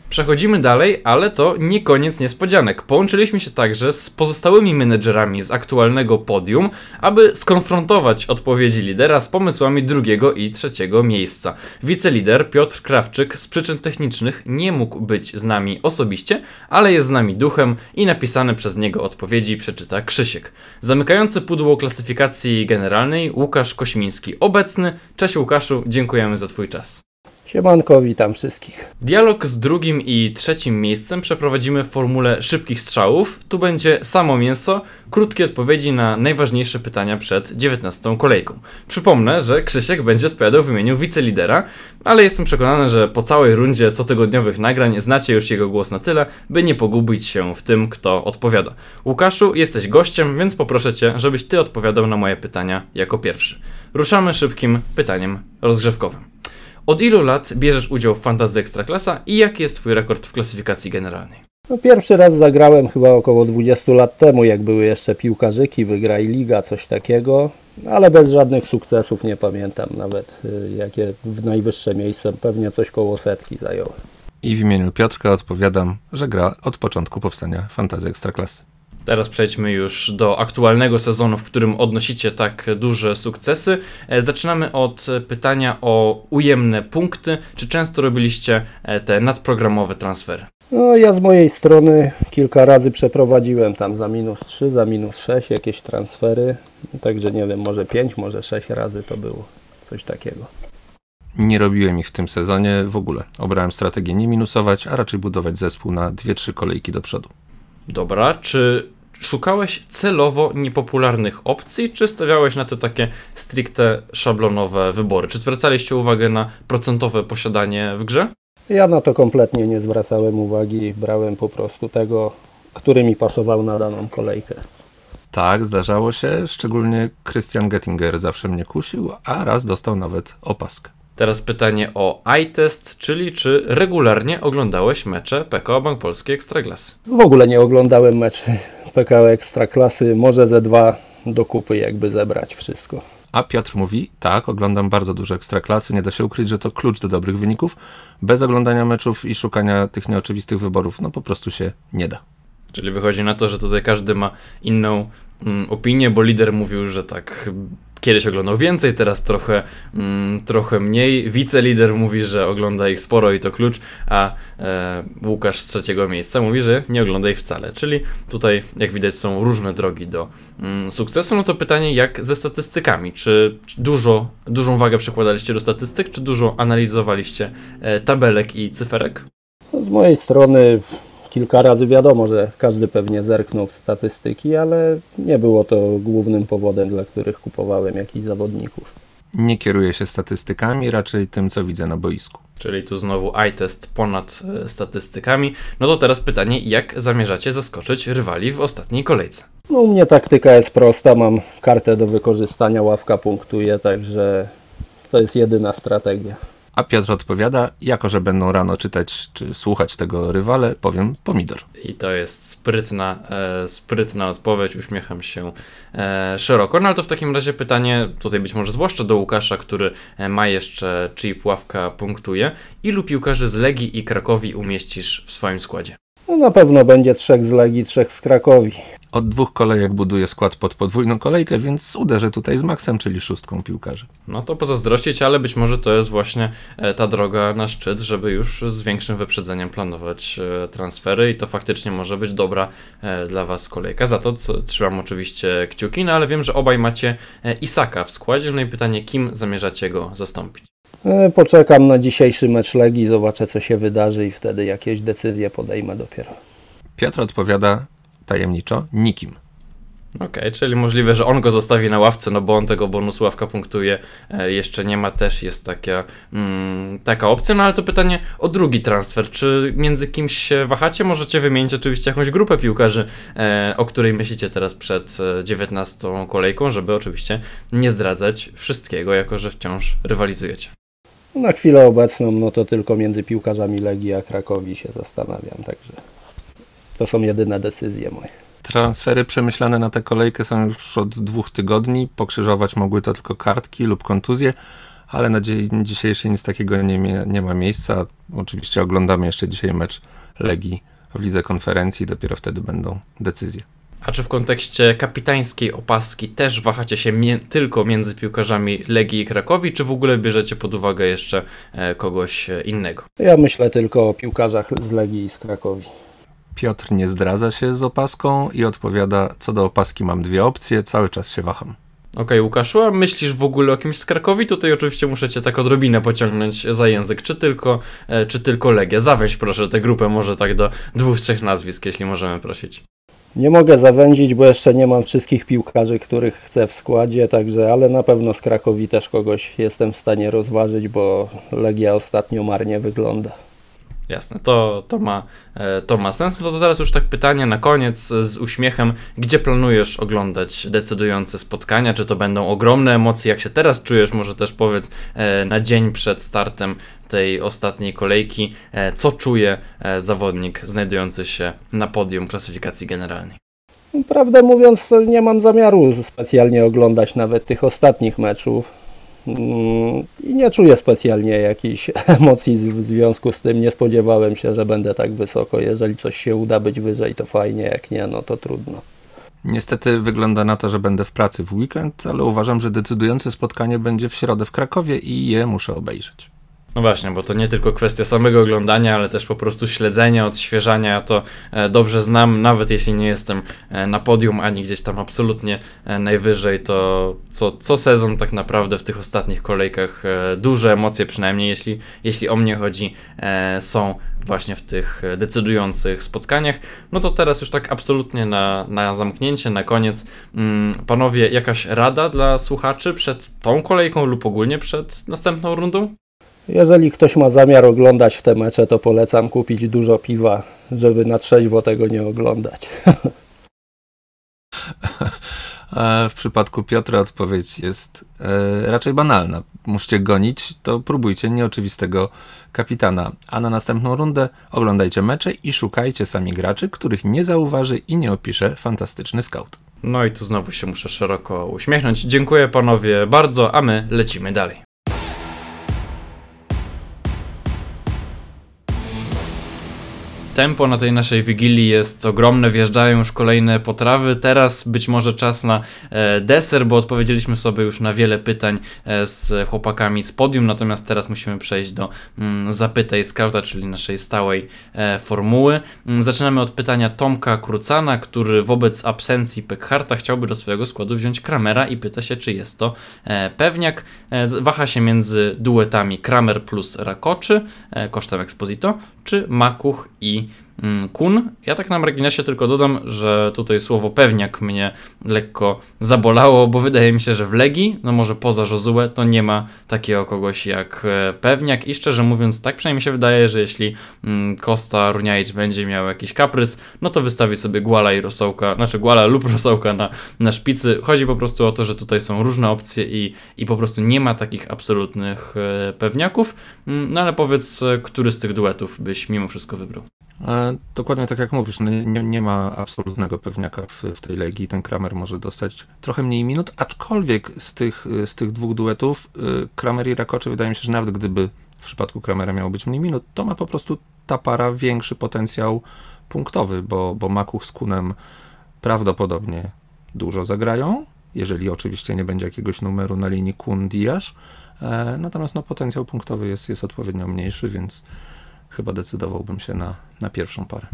S1: Przechodzimy dalej, ale to nie koniec niespodzianek. Połączyliśmy się także z pozostałymi menedżerami z aktualnego podium, aby skonfrontować odpowiedzi lidera z pomysłami drugiego i trzeciego miejsca. Wicelider Piotr Krawczyk z przyczyn technicznych nie mógł być z nami osobiście, ale jest z nami duchem i napisane przez niego odpowiedzi przeczyta Krzysiek. Zamykający pudło klasyfikacji generalnej Łukasz Kośmiński obecny. Cześć Łukaszu, dziękujemy za Twój czas.
S4: Siemanko, witam wszystkich.
S1: Dialog z drugim i trzecim miejscem przeprowadzimy w formule szybkich strzałów. Tu będzie samo mięso, krótkie odpowiedzi na najważniejsze pytania przed 19 kolejką. Przypomnę, że Krzysiek będzie odpowiadał w imieniu wicelidera, ale jestem przekonany, że po całej rundzie cotygodniowych nagrań znacie już jego głos na tyle, by nie pogubić się w tym, kto odpowiada. Łukaszu, jesteś gościem, więc poproszę cię, żebyś ty odpowiadał na moje pytania jako pierwszy. Ruszamy szybkim pytaniem rozgrzewkowym. Od ilu lat bierzesz udział w Fantasy Ekstraklasa i jaki jest twój rekord w klasyfikacji generalnej?
S4: No, pierwszy raz zagrałem chyba około 20 lat temu, jak były jeszcze piłkarzyki, wygraj liga, coś takiego, ale bez żadnych sukcesów nie pamiętam nawet y, jakie w najwyższe miejsce, pewnie coś koło setki zająłem.
S2: I w imieniu Piotrka odpowiadam, że gra od początku powstania Fantazji Ekstraklasy.
S1: Teraz przejdźmy już do aktualnego sezonu, w którym odnosicie tak duże sukcesy. E, Zaczynamy od pytania o ujemne punkty. Czy często robiliście e, te nadprogramowe transfery?
S4: No ja z mojej strony kilka razy przeprowadziłem tam za minus 3, za minus 6 jakieś transfery, także nie wiem, może 5, może 6 razy to było, coś takiego.
S2: Nie robiłem ich w tym sezonie w ogóle. Obrałem strategię nie minusować, a raczej budować zespół na 2-3 kolejki do przodu.
S1: Dobra, czy szukałeś celowo niepopularnych opcji, czy stawiałeś na te takie stricte szablonowe wybory? Czy zwracaliście uwagę na procentowe posiadanie w grze?
S4: Ja na to kompletnie nie zwracałem uwagi, brałem po prostu tego, który mi pasował na daną kolejkę.
S2: Tak, zdarzało się, szczególnie Christian Gettinger zawsze mnie kusił, a raz dostał nawet opaskę.
S1: Teraz pytanie o iTest, czyli czy regularnie oglądałeś mecze PKO Bank Polski Ekstraklasy?
S4: W ogóle nie oglądałem meczy PKO Ekstraklasy, może ze dwa do kupy jakby zebrać wszystko.
S2: A Piotr mówi, tak, oglądam bardzo dużo ekstraklasy, nie da się ukryć, że to klucz do dobrych wyników. Bez oglądania meczów i szukania tych nieoczywistych wyborów, no po prostu się nie da.
S1: Czyli wychodzi na to, że tutaj każdy ma inną mm, opinię, bo lider mówił, że tak kiedyś oglądał więcej, teraz trochę, mm, trochę mniej. Wicelider mówi, że ogląda ich sporo i to klucz, a e, Łukasz z trzeciego miejsca mówi, że nie ogląda ich wcale. Czyli tutaj, jak widać, są różne drogi do mm, sukcesu. No to pytanie, jak ze statystykami? Czy dużo, dużą wagę przykładaliście do statystyk, czy dużo analizowaliście e, tabelek i cyferek?
S4: No, z mojej strony kilka razy wiadomo, że każdy pewnie zerknął w statystyki, ale nie było to głównym powodem, dla których kupowałem jakichś zawodników.
S2: Nie kieruję się statystykami, raczej tym, co widzę na boisku.
S1: Czyli tu znowu iTest ponad e, statystykami. No to teraz pytanie, jak zamierzacie zaskoczyć rywali w ostatniej kolejce?
S4: No u mnie taktyka jest prosta, mam kartę do wykorzystania, ławka punktuje, także to jest jedyna strategia.
S2: A Piotr odpowiada, jako że będą rano czytać czy słuchać tego rywale, powiem pomidor.
S1: I to jest sprytna, e, sprytna odpowiedź, uśmiecham się e, szeroko. No ale to w takim razie pytanie, tutaj być może zwłaszcza do Łukasza, który e, ma jeszcze chip, ławka punktuje. Ilu piłkarzy z Legii i Krakowi umieścisz w swoim składzie?
S4: No na pewno będzie trzech z Legii, trzech z Krakowi.
S2: Od dwóch kolejek buduję skład pod podwójną kolejkę, więc uderzę tutaj z maksem, czyli szóstką piłkarzy.
S1: No to pozazdrościć, ale być może to jest właśnie e, ta droga na szczyt, żeby już z większym wyprzedzeniem planować e, transfery i to faktycznie może być dobra e, dla Was kolejka. Za to co, trzymam oczywiście kciuki, no ale wiem, że obaj macie Isaka w składzie, no i pytanie, kim zamierzacie go zastąpić?
S4: Poczekam na dzisiejszy mecz Legii, zobaczę co się wydarzy i wtedy jakieś decyzje podejmę dopiero.
S2: Piotr odpowiada tajemniczo nikim.
S1: Okej, czyli możliwe, że on go zostawi na ławce, no bo on tego bonusu ławka punktuje e, jeszcze nie ma, też jest taka, mm, taka opcja, no ale to pytanie o drugi transfer, czy między kimś się wahacie? Możecie wymienić oczywiście jakąś grupę piłkarzy, e, o której myślicie teraz przed e, 19 kolejką, żeby oczywiście nie zdradzać wszystkiego, jako że wciąż rywalizujecie.
S4: Na chwilę obecną, no to tylko między piłkarzami Legii a Krakowi się zastanawiam, także to są jedyne decyzje moje.
S2: Transfery przemyślane na tę kolejkę są już od dwóch tygodni. Pokrzyżować mogły to tylko kartki lub kontuzje, ale na dzień dzisiejszy nic takiego nie, nie ma miejsca. Oczywiście oglądamy jeszcze dzisiaj mecz Legii w lidze konferencji, dopiero wtedy będą decyzje.
S1: A czy w kontekście kapitańskiej opaski też wahacie się mie- tylko między piłkarzami Legii i Krakowi, czy w ogóle bierzecie pod uwagę jeszcze e, kogoś e, innego?
S4: Ja myślę tylko o piłkarzach z Legii i z Krakowi.
S2: Piotr nie zdradza się z opaską i odpowiada, co do opaski mam dwie opcje, cały czas się waham.
S1: Okej, Łukaszu, a myślisz w ogóle o kimś z Krakowi? Tutaj oczywiście muszę cię tak odrobinę pociągnąć za język. Czy tylko, e, czy tylko Legia? Zawieź proszę tę grupę może tak do dwóch, trzech nazwisk, jeśli możemy prosić.
S4: Nie mogę zawęzić, bo jeszcze nie mam wszystkich piłkarzy, których chcę w składzie, także, ale na pewno z Krakowi też kogoś jestem w stanie rozważyć, bo Legia ostatnio marnie wygląda.
S1: Jasne, to, to, ma, e, to ma sens. No to teraz już tak pytanie na koniec z uśmiechem. Gdzie planujesz oglądać decydujące spotkania? Czy to będą ogromne emocje? Jak się teraz czujesz? Może też powiedz e, na dzień przed startem tej ostatniej kolejki, e, co czuje zawodnik znajdujący się na podium klasyfikacji generalnej?
S4: Prawdę mówiąc, nie mam zamiaru specjalnie oglądać nawet tych ostatnich meczów. Mm, I nie czuję specjalnie jakichś emocji w związku z tym. Nie spodziewałem się, że będę tak wysoko. Jeżeli coś się uda być wyżej, to fajnie, jak nie, no to trudno.
S2: Niestety wygląda na to, że będę w pracy w weekend, ale uważam, że decydujące spotkanie będzie w środę w Krakowie i je muszę obejrzeć.
S1: No właśnie, bo to nie tylko kwestia samego oglądania, ale też po prostu śledzenia, odświeżania. Ja to e, dobrze znam, nawet jeśli nie jestem e, na podium ani gdzieś tam absolutnie e, najwyżej, to co, co sezon tak naprawdę w tych ostatnich kolejkach duże emocje, przynajmniej jeśli, jeśli o mnie chodzi, są właśnie w tych decydujących spotkaniach. No to teraz już tak absolutnie na, na zamknięcie, na koniec. Mm, panowie, jakaś rada dla słuchaczy przed tą kolejką lub ogólnie przed następną rundą?
S4: Jeżeli ktoś ma zamiar oglądać te mecze, to polecam kupić dużo piwa, żeby na trzeźwo tego nie oglądać.
S2: w przypadku Piotra odpowiedź jest e, raczej banalna. Musicie gonić, to próbujcie nieoczywistego kapitana. A na następną rundę oglądajcie mecze i szukajcie sami graczy, których nie zauważy i nie opisze fantastyczny scout.
S1: No i tu znowu się muszę szeroko uśmiechnąć. Dziękuję panowie bardzo, a my lecimy dalej. Tempo na tej naszej wigilii jest ogromne, wjeżdżają już kolejne potrawy. Teraz być może czas na e, deser, bo odpowiedzieliśmy sobie już na wiele pytań e, z chłopakami z podium, natomiast teraz musimy przejść do mm, zapytaj skauta, czyli naszej stałej e, formuły. Mm, zaczynamy od pytania Tomka Krucana, który wobec absencji Pekharta chciałby do swojego składu wziąć Kramera i pyta się, czy jest to pewniak. Waha się między duetami Kramer plus Rakoczy kosztem Exposito, czy Makuch i kun. Ja tak na marginesie tylko dodam, że tutaj słowo pewniak mnie lekko zabolało, bo wydaje mi się, że w Legii, no może poza Josue, to nie ma takiego kogoś jak e, pewniak i szczerze mówiąc, tak przynajmniej się wydaje, że jeśli mm, Runiaic będzie miał jakiś kaprys, no to wystawi sobie Guala i Rosołka, znaczy Guala lub Rosołka na, na szpicy. Chodzi po prostu o to, że tutaj są różne opcje i, i po prostu nie ma takich absolutnych e, pewniaków. Mm, no ale powiedz, e, który z tych duetów byś mimo wszystko wybrał?
S2: E, dokładnie tak jak mówisz, no nie, nie, ma absolutnego pewniaka w, w tej legii. Ten Kramer może dostać trochę mniej minut, aczkolwiek z tych, z tych dwóch duetów y, Kramer i Rakoczy wydaje mi się, że nawet gdyby w przypadku Kramera miało być mniej minut, to ma po prostu ta para większy potencjał punktowy, bo, bo Makuch z Kunem prawdopodobnie dużo zagrają, jeżeli oczywiście nie będzie jakiegoś numeru na linii Kun-Diasz, e, natomiast no, potencjał punktowy jest, jest odpowiednio mniejszy, więc chyba decydowałbym się na, na pierwszą parę.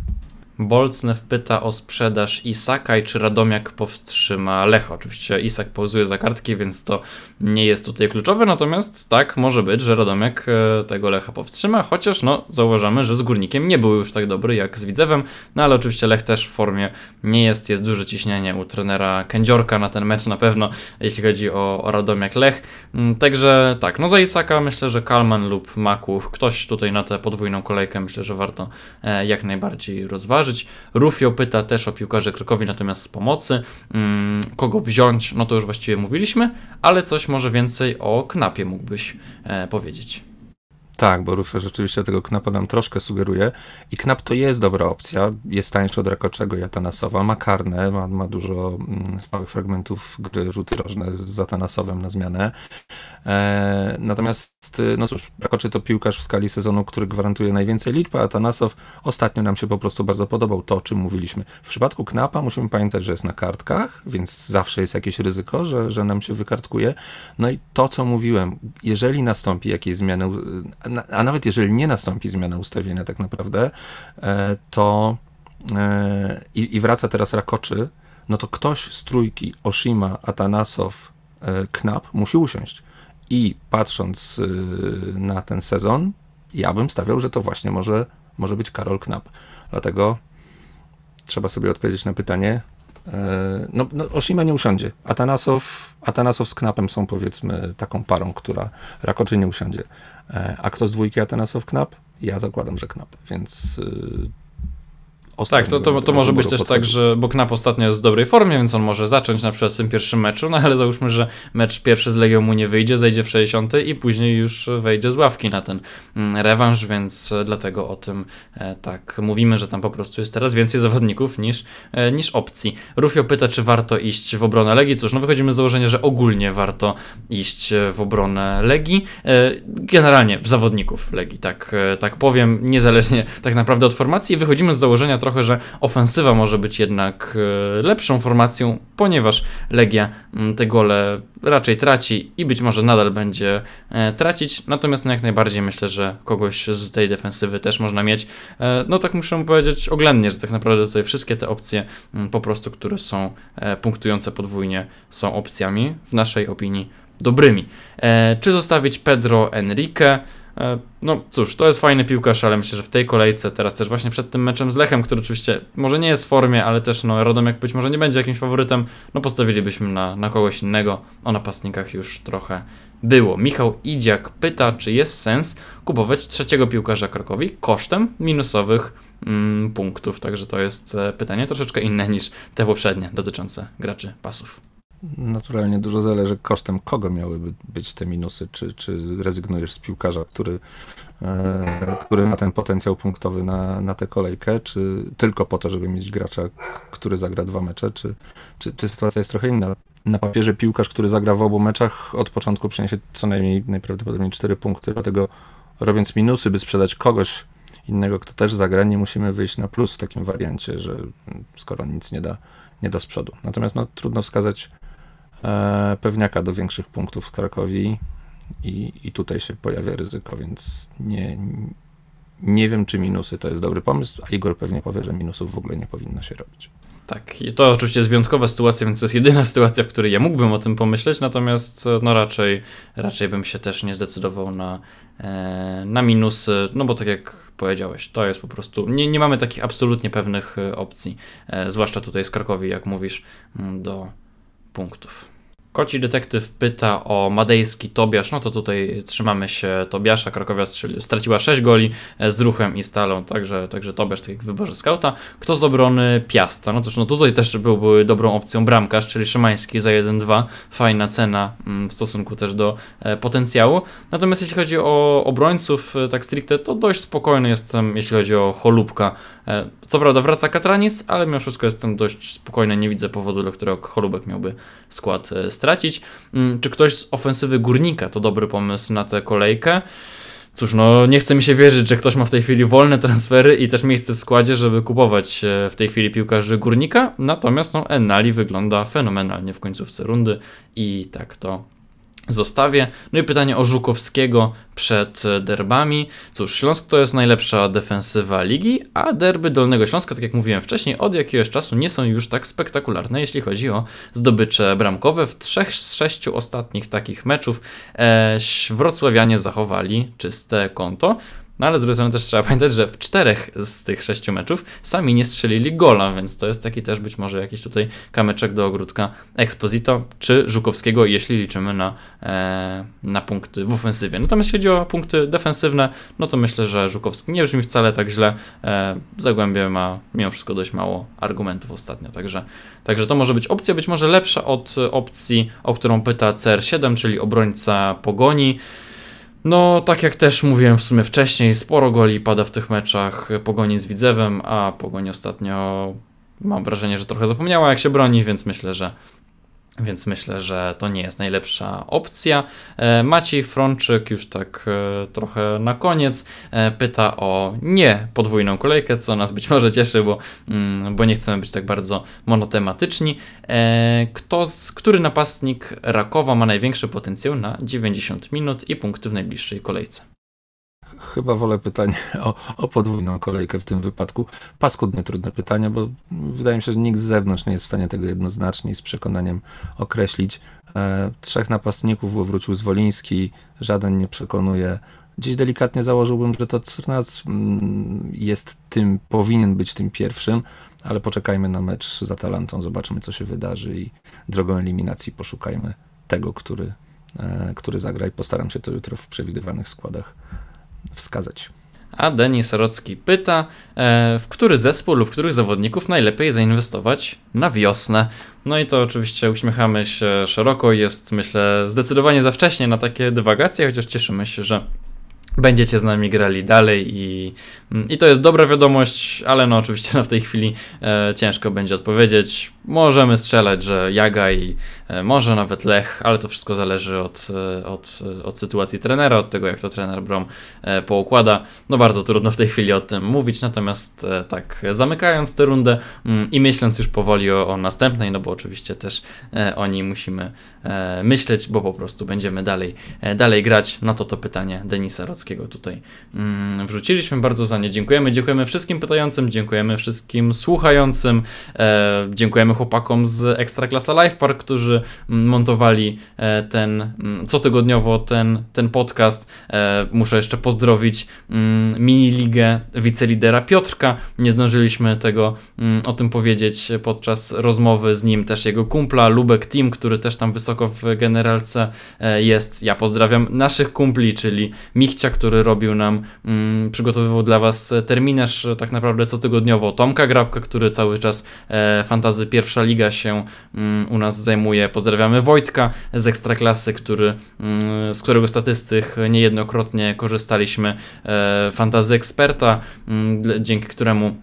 S1: Bolcnew pyta o sprzedaż Isaka i czy Radomiak powstrzyma Lecha. Oczywiście Isak pauzuje za kartki, więc to nie jest tutaj kluczowe, natomiast tak, może być, że Radomiak e, tego Lecha powstrzyma, chociaż no, zauważamy, że z Górnikiem nie był już tak dobry jak z Widzewem, no ale oczywiście Lech też w formie nie jest, jest duże ciśnienie u trenera Kędziorka na ten mecz na pewno, jeśli chodzi o, o Radomiak Lech, mm, także tak, no za Isaka myślę, że Kalman lub Makuch, ktoś tutaj na tę podwójną kolejkę myślę, że warto e, jak najbardziej rozważyć. Rufio pyta też o piłkarzy Krakowi, natomiast z pomocy. Hmm, kogo wziąć? No to już właściwie mówiliśmy, ale coś może więcej o Knapie mógłbyś e, powiedzieć.
S2: Tak, bo Rufio rzeczywiście tego Knapa nam troszkę sugeruje i Knap to jest dobra opcja, jest tańszy od Rakoczego i Atanasowa, ma karne, ma, ma dużo mm, stałych fragmentów gry rzuty rożne z Atanasowem na zmianę. E, natomiast, no cóż, Rakoczy to piłkarz w skali sezonu, który gwarantuje najwięcej liczb, a Atanasow ostatnio nam się po prostu bardzo podobał, to o czym mówiliśmy. W przypadku Knapa musimy pamiętać, że jest na kartkach, więc zawsze jest jakieś ryzyko, że, że nam się wykartkuje. No i to, co mówiłem, jeżeli nastąpi jakieś zmiany a nawet jeżeli nie nastąpi zmiana ustawienia tak naprawdę, e, to e, i, i wraca teraz Rakoczy, no to ktoś z trójki, Oshima, Atanasow, e, Knap musi usiąść. I patrząc na ten sezon, ja bym stawiał, że to właśnie może, może być Karol Knap. Dlatego trzeba sobie odpowiedzieć na pytanie, no, no Oshima nie usiądzie. Atanasow, Atanasow z Knapem są powiedzmy taką parą, która Rakoczy nie usiądzie. E, a kto z dwójki Atanasow Knap? Ja zakładam, że knap, więc yy,
S1: tak, to, to, to może być też tak, że bo Knap ostatnio jest w dobrej formie, więc on może zacząć na przykład w tym pierwszym meczu, no ale załóżmy, że mecz pierwszy z Legią mu nie wyjdzie, zejdzie w 60 i później już wejdzie z ławki na ten mm, rewanż, więc dlatego o tym e, tak mówimy, że tam po prostu jest teraz więcej zawodników niż, e, niż opcji. Rufio pyta, czy warto iść w obronę Legii. Cóż, no wychodzimy z założenia, że ogólnie warto iść w obronę Legii. E, generalnie w zawodników Legii, tak, tak powiem, niezależnie tak naprawdę od formacji. Wychodzimy z założenia trochę, że ofensywa może być jednak e, lepszą formacją, ponieważ Legia mm, te gole raczej traci i być może nadal będzie e, tracić. Natomiast no jak najbardziej myślę, że kogoś z tej defensywy też można mieć. E, no tak muszę powiedzieć oględnie, że tak naprawdę tutaj wszystkie te opcje mm, po prostu, które są punktujące podwójnie, są opcjami w naszej opinii dobrymi. Czy zostawić Pedro Enrique? E, no cóż, to jest fajny piłkarz, ale myślę, że w tej kolejce, teraz też właśnie przed tym meczem z Lechem, który oczywiście może nie jest w formie, ale też no, Radomiak być może nie będzie jakimś faworytem, no postawilibyśmy na, na kogoś innego. O napastnikach już trochę było. Michał Idziak pyta, czy jest sens kupować trzeciego piłkarza Krakowi kosztem minusowych mm, punktów. Także to jest e, pytanie troszeczkę inne niż te poprzednie dotyczące graczy pasów.
S2: Naturalnie dużo zależy kosztem kogo miałyby być te minusy. Czy, czy rezygnujesz z piłkarza, który, e, który ma ten potencjał punktowy na, na tę kolejkę, czy tylko po to, żeby mieć gracza, który zagra dwa mecze, czy, czy, czy sytuacja jest trochę inna. Na papierze piłkarz, który zagra w obu meczach, od początku przyniesie co najmniej najprawdopodobniej cztery punkty, dlatego robiąc minusy, by sprzedać kogoś innego, kto też zagra, nie musimy wyjść na plus w takim wariancie, że skoro nic nie da, nie da z przodu. Natomiast no, trudno wskazać pewniaka do większych punktów w Krakowi i, i tutaj się pojawia ryzyko, więc nie, nie wiem, czy minusy to jest dobry pomysł, a Igor pewnie powie, że minusów w ogóle nie powinno się robić.
S1: Tak, i to oczywiście jest wyjątkowa sytuacja, więc to jest jedyna sytuacja, w której ja mógłbym o tym pomyśleć, natomiast no raczej, raczej bym się też nie zdecydował na, e, na minusy, no bo tak jak powiedziałeś, to jest po prostu, nie, nie mamy takich absolutnie pewnych e, opcji, zwłaszcza tutaj z Krakowi, jak mówisz, do punktów. Koci detektyw pyta o madejski Tobiasz, no to tutaj trzymamy się Tobiasza. Krakowia straciła 6 goli e, z ruchem i stalą, także, także Tobiasz tak w wyborze skauta. Kto z obrony Piasta? No cóż, no tutaj też byłby dobrą opcją bramkarz, czyli Szymański za 1-2. Fajna cena mm, w stosunku też do e, potencjału. Natomiast jeśli chodzi o obrońców, e, tak stricte, to dość spokojny jestem, jeśli chodzi o Cholubka. Co prawda wraca Katranis, ale mimo wszystko jestem dość spokojny, nie widzę powodu, dla którego Cholubek miałby skład stracić. Mm, czy ktoś z ofensywy Górnika to dobry pomysł na tę kolejkę? Cóż, no nie chce mi się wierzyć, że ktoś ma w tej chwili wolne transfery i też miejsce w składzie, żeby kupować e, w tej chwili piłkarzy Górnika, natomiast no Enali wygląda fenomenalnie w końcówce rundy i tak to zostawię. No i pytanie o Żukowskiego przed derbami. Cóż, Śląsk to jest najlepsza defensywa ligi, a derby Dolnego Śląska, tak jak mówiłem wcześniej, od jakiegoś czasu nie są już tak spektakularne, jeśli chodzi o zdobycze bramkowe. W trzech z sześciu ostatnich takich meczów e, wrocławianie zachowali czyste konto. No ale z drugiej strony też trzeba pamiętać, że w czterech z tych sześciu meczów sami nie strzelili gola, więc to jest taki też być może jakiś tutaj kamyczek do ogródka Exposito czy Żukowskiego, jeśli liczymy na, e, na punkty w ofensywie. Natomiast jeśli chodzi o punkty defensywne, no to myślę, że Żukowski nie brzmi wcale tak źle. E, Zagłębie ma mimo wszystko dość mało argumentów ostatnio, także, także to może być opcja, być może lepsza od opcji, o którą pyta CR7, czyli obrońca Pogoni. No, tak jak też mówiłem w sumie wcześniej, sporo goli pada w tych meczach Pogoni z Widzewem, a Pogoń ostatnio mam wrażenie, że trochę zapomniała jak się broni, więc myślę, że więc myślę, że to nie jest najlepsza opcja. E, Maciej Frączyk już tak e, trochę na koniec e, pyta o nie podwójną kolejkę, co nas być może cieszy, bo, mm, bo nie chcemy być tak bardzo monotematyczni. Kto z, który napastnik Rakowa ma największy potencjał na 90 minut i punkty w najbliższej kolejce?
S2: Chyba wolę pytanie o, o, podwójną kolejkę w tym wypadku. Paskudnie trudne pytanie, bo wydaje mi się, że nikt z zewnątrz nie jest w stanie tego jednoznacznie i z przekonaniem określić. E, trzech napastników, wrócił z Woliński, żaden nie przekonuje. Dziś delikatnie założyłbym, że to Cernac mm, jest tym, powinien być tym pierwszym, ale poczekajmy na mecz z Atalantą, zobaczmy co się wydarzy i drogą eliminacji poszukajmy tego, który, e, który zagra i postaram się to jutro w przewidywanych składach wskazać.
S1: A Denis Rocki pyta, e, w który zespół lub których zawodników najlepiej zainwestować na wiosnę. No i to oczywiście uśmiechamy się szeroko, jest myślę zdecydowanie za wcześnie na takie dywagacje, chociaż cieszymy się, że będziecie z nami grali dalej i, i to jest dobra wiadomość, ale no oczywiście na w tej chwili e, ciężko będzie odpowiedzieć. Możemy strzelać, że Jaga i e, może nawet Lech, ale to wszystko zależy od, e, od, od sytuacji trenera, od tego jak to trener Brom e, poukłada. No bardzo trudno w tej chwili o tym mówić, natomiast e, tak zamykając tę rundę mm, i myśląc już powoli o, o następnej, no bo oczywiście też e, o niej musimy e, myśleć, bo po prostu będziemy dalej, e, dalej grać. No to to pytanie Denisa Rockiego tutaj mm, wrzuciliśmy. Bardzo za nie dziękujemy. Dziękujemy wszystkim pytającym, dziękujemy wszystkim słuchającym, e, dziękujemy chłopakom z Ekstraklasa Live Park, którzy mm, montowali e, ten mm, cotygodniowo ten, ten podcast. E, muszę jeszcze pozdrowić mm, mini ligę wicelidera Piotrka. Nie zdążyliśmy tego o tym powiedzieć podczas rozmowy z nim, też jego kumpla Lubek Team, który też tam wysoko w generalce jest. Ja pozdrawiam naszych kumpli, czyli Michcia, który robił nam, mm, przygotowywał dla Was terminarz e, tak naprawdę cotygodniowo, Tomka Grabka, który cały czas e, fantazy pierwsza liga się mm, u nas zajmuje. Pozdrawiamy Wojtka z Ekstraklasy, który, mm, z którego statystyk niejednokrotnie korzystaliśmy. E, fantazy eksperta, mm, dzięki któremu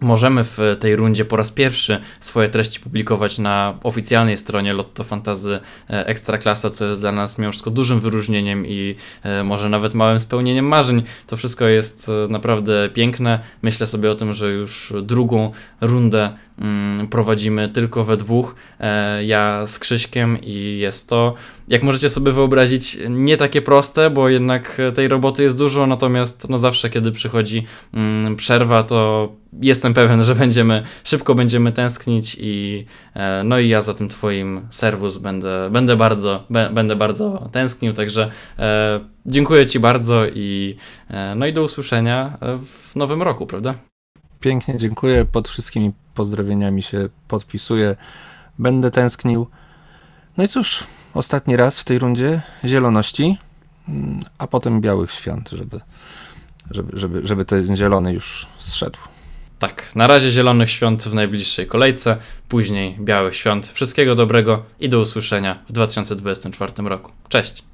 S1: Możemy w tej rundzie po raz pierwszy swoje treści publikować na oficjalnej stronie Lotto Fantazy e, Ekstraklasa, co jest dla nas mimo wszystko dużym wyróżnieniem i e, może nawet małym spełnieniem marzeń. To wszystko jest e, naprawdę piękne. Myślę sobie o tym, że już drugą rundę prowadzimy tylko we dwóch, e, ja z Krzyśkiem i jest to, jak możecie sobie wyobrazić, nie takie proste, bo jednak tej roboty jest dużo, natomiast no zawsze kiedy przychodzi mm, przerwa, to jestem pewien, że będziemy, szybko będziemy tęsknić i e, no i ja za tym twoim serwus będę, będę bardzo, będę bardzo tęsknił, także e, dziękuję ci bardzo i no i do usłyszenia w nowym roku, prawda?
S2: Pięknie dziękuję. Pod wszystkimi pozdrowieniami się podpisuję. Będę tęsknił. No i cóż, ostatni raz w tej rundzie zieloności, mm, a potem białych świąt, żeby, żeby, żeby, żeby ten zielony już zszedł.
S1: Tak, na razie zielonych świąt w najbliższej kolejce, później białych świąt. Wszystkiego dobrego i do usłyszenia w 2024 roku. Cześć!